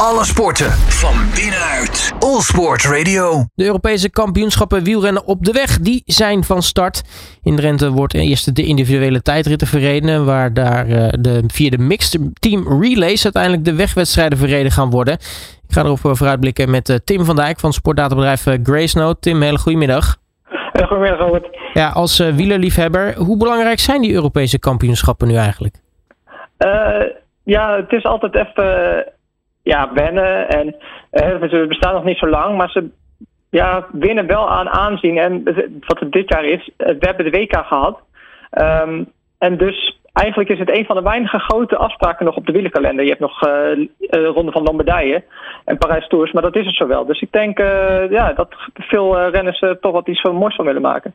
Alle sporten van binnenuit. All Sport Radio. De Europese kampioenschappen wielrennen op de weg, die zijn van start. In Drenthe wordt eerst de individuele tijdritten verreden, waar daar uh, de, via de mixed team relays uiteindelijk de wegwedstrijden verreden gaan worden. Ik ga erop vooruitblikken met uh, Tim van Dijk van sportdatabedrijf Gracenote. Tim, hele goedemiddag. Goedemiddag, Robert. Ja, als wielerliefhebber, hoe belangrijk zijn die Europese kampioenschappen nu eigenlijk? Uh, ja, het is altijd even ja, wennen. En uh, ze bestaan nog niet zo lang, maar ze ja, winnen wel aan aanzien. En wat het dit jaar is, we hebben de WK gehad. Um, en dus eigenlijk is het een van de weinige grote afspraken nog op de wielerkalender. Je hebt nog de Ronde van Lombardije en Parijs Tours, maar dat is het zo wel. Dus ik denk ja, dat veel uh, renners toch wat iets van moois van willen maken.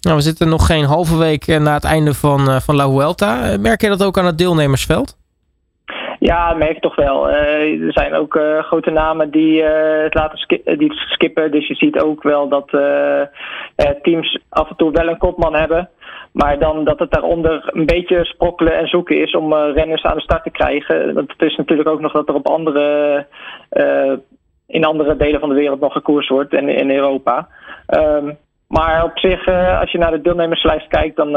Nou, we zitten nog geen halve week na het einde van, van La Vuelta. Merk je dat ook aan het deelnemersveld? Ja, merk toch wel. Uh, er zijn ook uh, grote namen die uh, het laten die skippen. Dus je ziet ook wel dat teams af en toe wel een kopman hebben. Maar dan dat het daaronder een beetje sprokkelen en zoeken is om renners aan de start te krijgen. Want het is natuurlijk ook nog dat er op andere, in andere delen van de wereld nog gekoers wordt en in Europa. Um, maar op zich, als je naar de deelnemerslijst kijkt, dan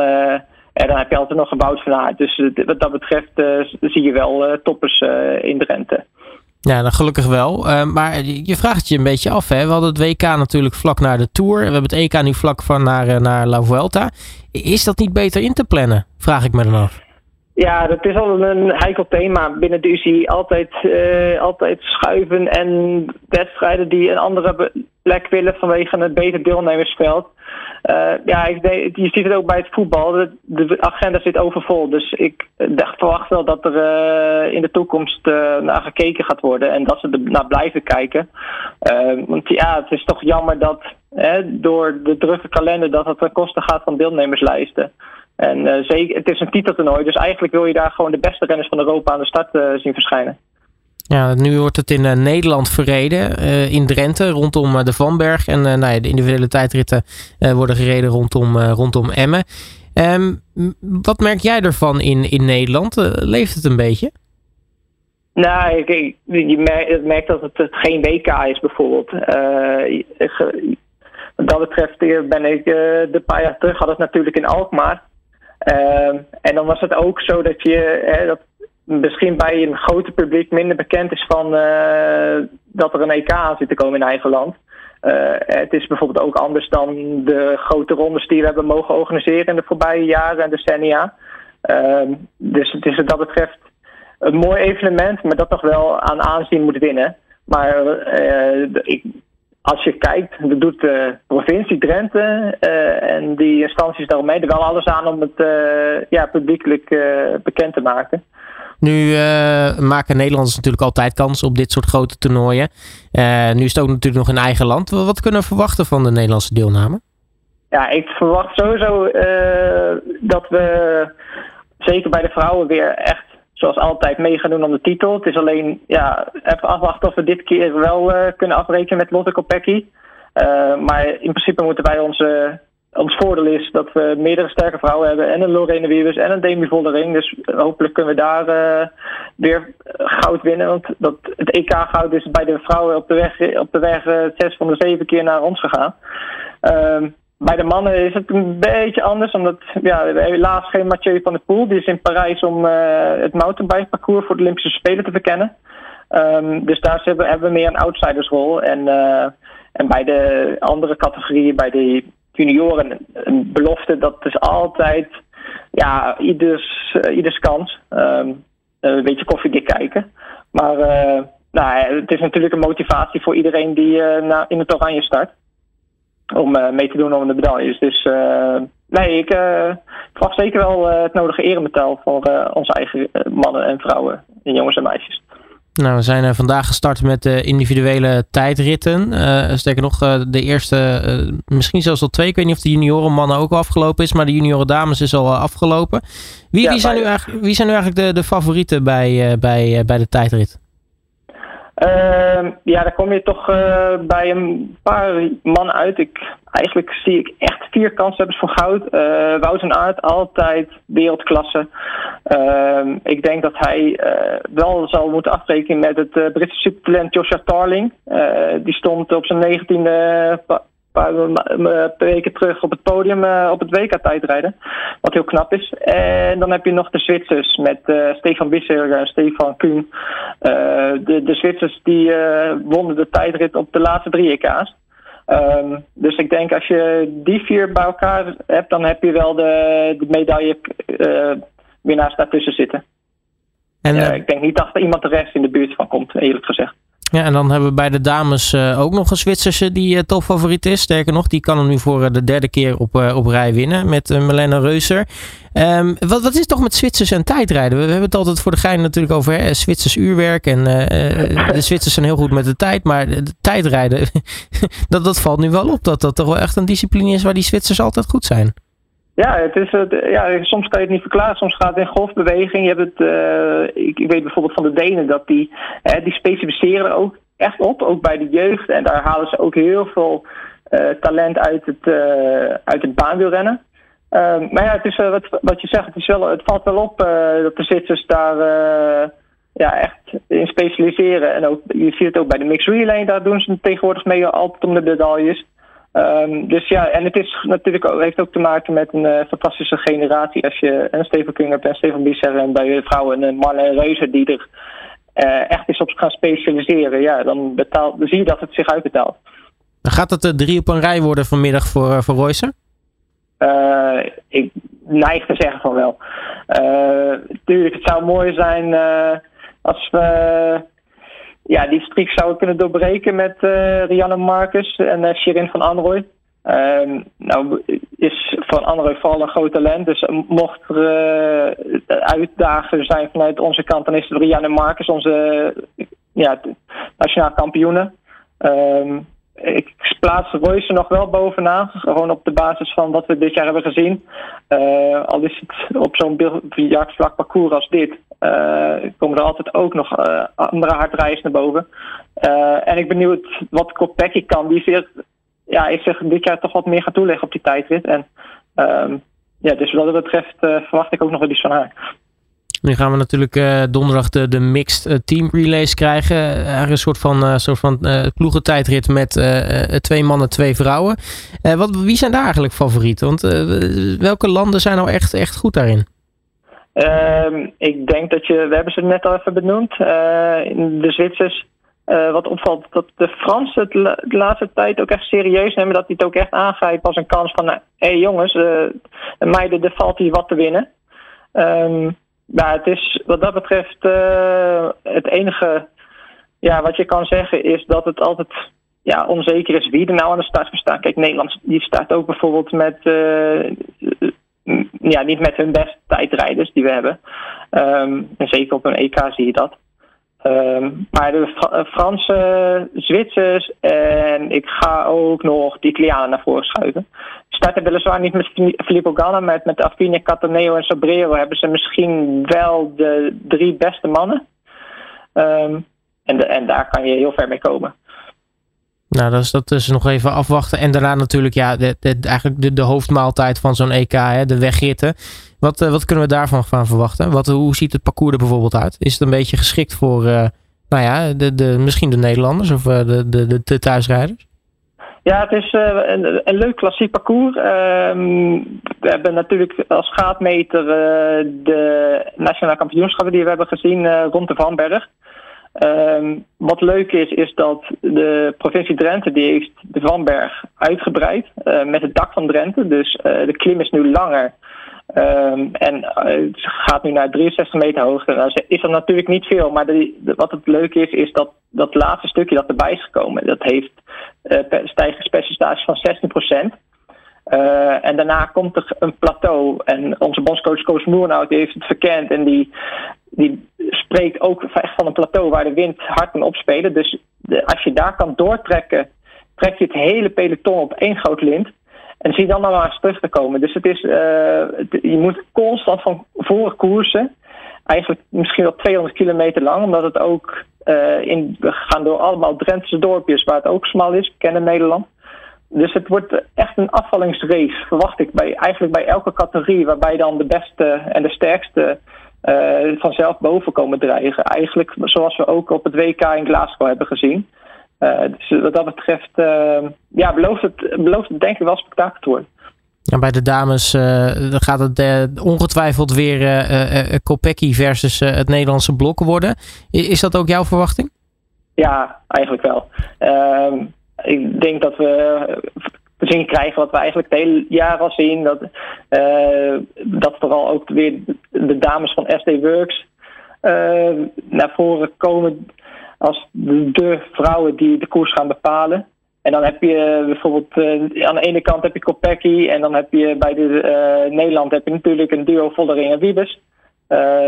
en dan heb je altijd nog gebouwd van. Dus wat dat betreft uh, zie je wel uh, toppers in Drenthe. Ja, dan gelukkig wel. maar je vraagt het je een beetje af. Hè? We hadden het WK natuurlijk vlak naar de Tour. We hebben het EK nu vlak van naar, naar La Vuelta. Is dat niet beter in te plannen? Vraag ik me dan af. Ja, dat is al een heikel thema binnen de UCI. Altijd, uh, altijd schuiven en wedstrijden die een andere plek willen vanwege het beter deelnemersveld. Uh, ja, ik je ziet het ook bij het voetbal. De, agenda zit overvol. Dus ik dacht, verwacht wel dat er uh, in de toekomst naar gekeken gaat worden. En dat ze er naar blijven kijken. want ja, het is toch jammer dat door de drukke kalender dat het ten koste gaat van deelnemerslijsten. En zeker, het is een titeltoernooi, dus eigenlijk wil je daar gewoon de beste renners van Europa aan de start zien verschijnen. Ja, nu wordt het in uh, Nederland verreden, in Drenthe, rondom de Vanberg. En nou ja, de individuele tijdritten worden gereden rondom, rondom Emmen. Um, wat merk jij ervan in, in Nederland? leeft het een beetje? Nou, ik, je merkt, merkt dat het, geen WK is bijvoorbeeld. wat dat betreft ben ik de paar jaar terug, had het natuurlijk in Alkmaar. Uh, en dan was het ook zo dat je hè, dat misschien bij een groter publiek minder bekend is van uh, dat er een EK aan zit te komen in eigen land. Uh, het is bijvoorbeeld ook anders dan de grote rondes die we hebben mogen organiseren in de voorbije jaren en decennia. Uh, dus het is wat dat betreft een mooi evenement, maar dat toch wel aan aanzien moet winnen. Maar ik, als je kijkt, dat doet de provincie Drenthe en die instanties daaromheen er wel alles aan om het ja, publiekelijk bekend te maken. Nu maken Nederlanders natuurlijk altijd kans op dit soort grote toernooien. nu is het ook natuurlijk nog in eigen land. Wat kunnen we verwachten van de Nederlandse deelname? Ja, ik verwacht sowieso dat we zeker bij de vrouwen weer echt zoals altijd mee gaan doen om de titel. Het is alleen ja, even afwachten of we dit keer wel kunnen afrekenen met Lotte Kopecky. Maar in principe moeten wij onze, ons voordeel is dat we meerdere sterke vrouwen hebben. En een Lorene Wiebes en een Demi Voldering. Dus hopelijk kunnen we daar uh, weer goud winnen. Want dat, het EK goud is bij de vrouwen op de weg, op de weg zes van de zeven keer naar ons gegaan. Ehm, bij de mannen is het een beetje anders, omdat ja, we helaas geen Mathieu van der Poel. Die is in Parijs om het mountainbike-parcours voor de Olympische Spelen te verkennen. Um, dus daar hebben, we meer een outsidersrol. En, en bij de andere categorieën, bij de junioren, een belofte, dat is altijd ja, ieders, uh, ieders kans. Um, een beetje koffiedik kijken. Maar nou, het is natuurlijk een motivatie voor iedereen die in het oranje start om mee te doen om de medailles. Dus nee, ik verwacht zeker wel het nodige eremetaal voor onze eigen mannen en vrouwen, en jongens en meisjes. Nou, we zijn vandaag gestart met de individuele tijdritten. sterker nog, de eerste, misschien zelfs al twee. Ik weet niet of de junioren mannen ook al afgelopen is, maar de junioren dames is al afgelopen. Wie, ja, wie, zijn, nu eigenlijk, wie zijn nu eigenlijk de, de favorieten bij, bij, bij de tijdrit? Uh, ja, daar kom je toch uh, bij een paar mannen uit. Ik, eigenlijk zie ik echt vier kanshebbers voor goud. Uh, Wout en Aert, altijd wereldklasse. Uh, ik denk dat hij wel zal moeten afrekenen met het Britse supertalent Joshua Tarling. die stond op zijn negentiende paar weken terug op het podium uh, op het WK-tijdrijden. Wat heel knap is. En dan heb je nog de Zwitsers met uh, Stefan Wisser en Stefan Kuhn. Uh, de, de Zwitsers die wonnen de tijdrit op de laatste drie EK's. Um, dus ik denk als je die vier bij elkaar hebt, dan heb je wel de, de medaille winnaars daartussen zitten. En, ik denk niet dat er iemand de rest in de buurt van komt, eerlijk gezegd. Ja, en dan hebben we bij de dames uh, ook nog een Zwitserse die uh, topfavoriet is. Sterker nog, die kan hem nu voor uh, de derde keer op, op rij winnen met Melena Reuser. Um, wat, wat is toch met Zwitsers en tijdrijden? We, we, hebben het altijd voor de gein natuurlijk over hè, Zwitsers uurwerk. En de Zwitsers zijn heel goed met de tijd. Maar de tijdrijden, dat, dat valt nu wel op. Dat dat toch wel echt een discipline is waar die Zwitsers altijd goed zijn. Ja, het is, ja, soms kan je het niet verklaren. Soms gaat het in golfbeweging. Je hebt het, uh, ik, ik, weet bijvoorbeeld van de Denen dat die, uh, die specificeren ook echt op, ook bij de jeugd. En daar halen ze ook heel veel uh, talent uit het, uit het baanwielrennen. Ehm, maar ja, het is wat, wat je zegt, het, is wel, het valt wel op dat de zitters daar ja, echt in specialiseren. En ook, je ziet het ook bij de mixed relay, daar doen ze tegenwoordig mee altijd om de medailles. Um, dus ja, en het is natuurlijk ook, heeft ook te maken met een uh, fantastische generatie. Als je een Steven King hebt en Steven Bisser en bij de vrouwen een Marlene Reuze die er uh, echt is op gaan specialiseren. Ja, dan, betaalt, dan zie je dat het zich uitbetaalt. Gaat het uh, drie op een rij worden vanmiddag voor, voor Royce? ik neig te zeggen van wel. tuurlijk, het zou mooi zijn als we ja, die streak zou kunnen doorbreken met uh, Rianne Marcus en uh, Shirin van Anrooy. Uh, nou is Van Anrooy vooral een groot talent. Dus mocht er uh, uitdagen zijn vanuit onze kant, dan is het Rianne Marcus onze ja, nationaal kampioene. Um, ik plaats Royce nog wel bovenaan. Gewoon op de basis van wat we dit jaar hebben gezien. Al is het op zo'n vlak parcours als dit. Uh, komen er altijd ook nog uh, andere hardrijders naar boven. en ik ben benieuwd wat Kopecky kan. Die zich, ja, is zich dit jaar toch wat meer gaan toeleggen op die tijdrit. En um, ja, dus wat dat betreft verwacht ik ook nog wel iets van haar. Nu gaan we natuurlijk uh, donderdag de, mixed uh, team relays krijgen. Een soort van, uh, soort van ploegentijdrit met twee mannen, twee vrouwen. wat, wie zijn daar eigenlijk favorieten? Want welke landen zijn nou echt, echt goed daarin? Ehm, ik denk dat je, we hebben ze net al even benoemd, de Zwitsers. wat opvalt, dat de Fransen het de laatste tijd ook echt serieus nemen. Dat die het ook echt aangrijpen als een kans van, hé hey jongens, meiden, er valt hier wat te winnen. Um, nou, het is wat dat betreft uh, het enige ja, wat je kan zeggen is dat het altijd ja, onzeker is wie er nou aan de start staat. Kijk, Nederland die staat ook bijvoorbeeld met uh, ja, niet met hun beste tijdrijders die we hebben. Um, en zeker op een EK zie je dat. Um, maar de Fra Franse, Zwitsers en ik ga ook nog die Italianen naar voren schuiven starten weliswaar niet met Filippo Ganna, maar met Affine, Cataneo en Sobrero hebben ze misschien wel de drie beste mannen. Um, en, de, en daar kan je heel ver mee komen. Nou, dat is, dat is nog even afwachten. En daarna natuurlijk ja, eigenlijk de, de hoofdmaaltijd van zo'n EK, hè, de wegritten. Wat, uh, wat kunnen we daarvan van verwachten? Wat, hoe ziet het parcours er bijvoorbeeld uit? Is het een beetje geschikt voor, uh, nou ja, de, de, misschien de Nederlanders of uh, de, de, de thuisrijders? Ja, het is een, een, leuk klassiek parcours. Um, we hebben natuurlijk als gaatmeter de nationale kampioenschappen die we hebben gezien rond de Vanberg. Um, wat leuk is, is dat de provincie Drenthe die heeft de Vanberg uitgebreid met het dak van Drenthe. Dus de klim is nu langer. Um, en het gaat nu naar 63 meter hoogte. Nou, is dat natuurlijk niet veel, maar de, wat het leuke is, is dat dat laatste stukje dat erbij is gekomen, dat heeft uh, stijgingspercentage van 16 Uh, en daarna komt er een plateau. En onze bondscoach Koos Moernout heeft het verkend. En die, die spreekt ook echt van een plateau waar de wind hard kan opspelen. Dus als je daar kan doortrekken, trek je het hele peloton op één groot lint. En zie dan nog maar eens terug te komen. Dus het is, uh, je moet constant van voor koersen. eigenlijk misschien wel 200 kilometer lang, omdat het ook in, we gaan door allemaal Drentse dorpjes waar het ook smal is, bekend Nederland. Dus het wordt echt een afvallingsrace, verwacht ik, bij, eigenlijk bij elke categorie, waarbij dan de beste en de sterkste uh, vanzelf boven komen dreigen. Eigenlijk zoals we ook op het WK in Glasgow hebben gezien. Uh, dus wat dat betreft, uh, ja, belooft het, belooft het denk ik wel spektakel te worden. Ja, bij de dames gaat het ongetwijfeld weer Kopecky versus het Nederlandse blok worden. Is dat ook jouw verwachting? Ja, eigenlijk wel. Ehm, ik denk dat we zien krijgen wat we eigenlijk het hele jaar al zien. Dat, uh, dat vooral ook weer de dames van SD Works uh, naar voren komen als de, vrouwen die de koers gaan bepalen. En dan heb je bijvoorbeeld aan de ene kant heb je Kopecky en dan heb je bij de, Nederland heb je natuurlijk een duo Vollering en Wiebes.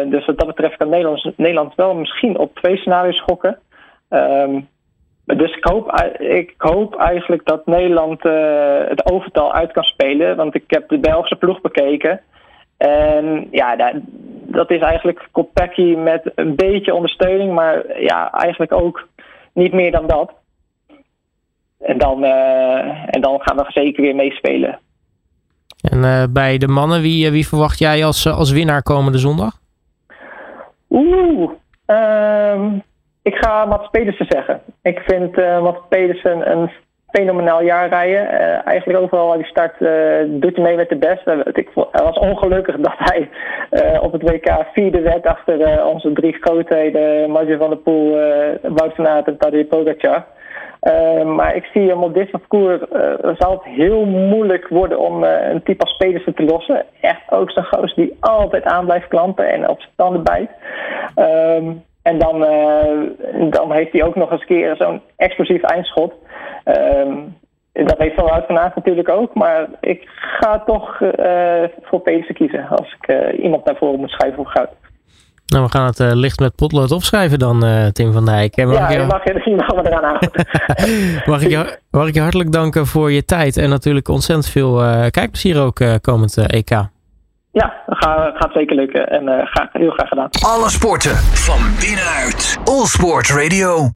dus wat dat betreft kan Nederland, wel misschien op twee scenario's gokken. Um, dus ik hoop, ik hoop eigenlijk dat Nederland uh, het overtal uit kan spelen. Want ik heb de Belgische ploeg bekeken. En ja, dat, is eigenlijk Kopecky met een beetje ondersteuning. Maar ja, eigenlijk ook niet meer dan dat. En dan, uh, en dan gaan we zeker weer meespelen. En uh, bij de mannen, wie, wie verwacht jij als, als winnaar komende zondag? Oeh, um, ik ga Mats Pedersen zeggen. Ik vind uh, Mats Pedersen een fenomenaal jaar rijden. Uh, eigenlijk overal hij start uh, doet hij mee met de beste. Ik hij was ongelukkig dat hij op het WK vierde werd achter onze drie grootheden. Marge van der Poel, Wout van Aert en Tadej Pogacar. maar ik zie hem op dit parcours zal het heel moeilijk worden om een type als Pedersen te lossen. Echt ook zo'n goos die altijd aan blijft klampen en op standen bijt. Um, en dan, uh, dan heeft hij ook nog eens keer zo'n explosief eindschot. Uh, dat heeft Van Wout van Aert natuurlijk ook. Maar ik ga toch uh, voor Pedersen kiezen als ik uh, iemand naar voren moet schrijven voor goud. Nou, we gaan het uh, licht met potlood opschrijven dan, uh, Tim van Dijk. Mag ja, je... mag je eraan mag, ik je, mag ik je hartelijk danken voor je tijd en natuurlijk ontzettend veel uh, kijkplezier ook komend EK. Ja, dat gaat, gaat zeker lukken en graag, heel graag gedaan. Alle sporten van binnenuit. All Sport Radio.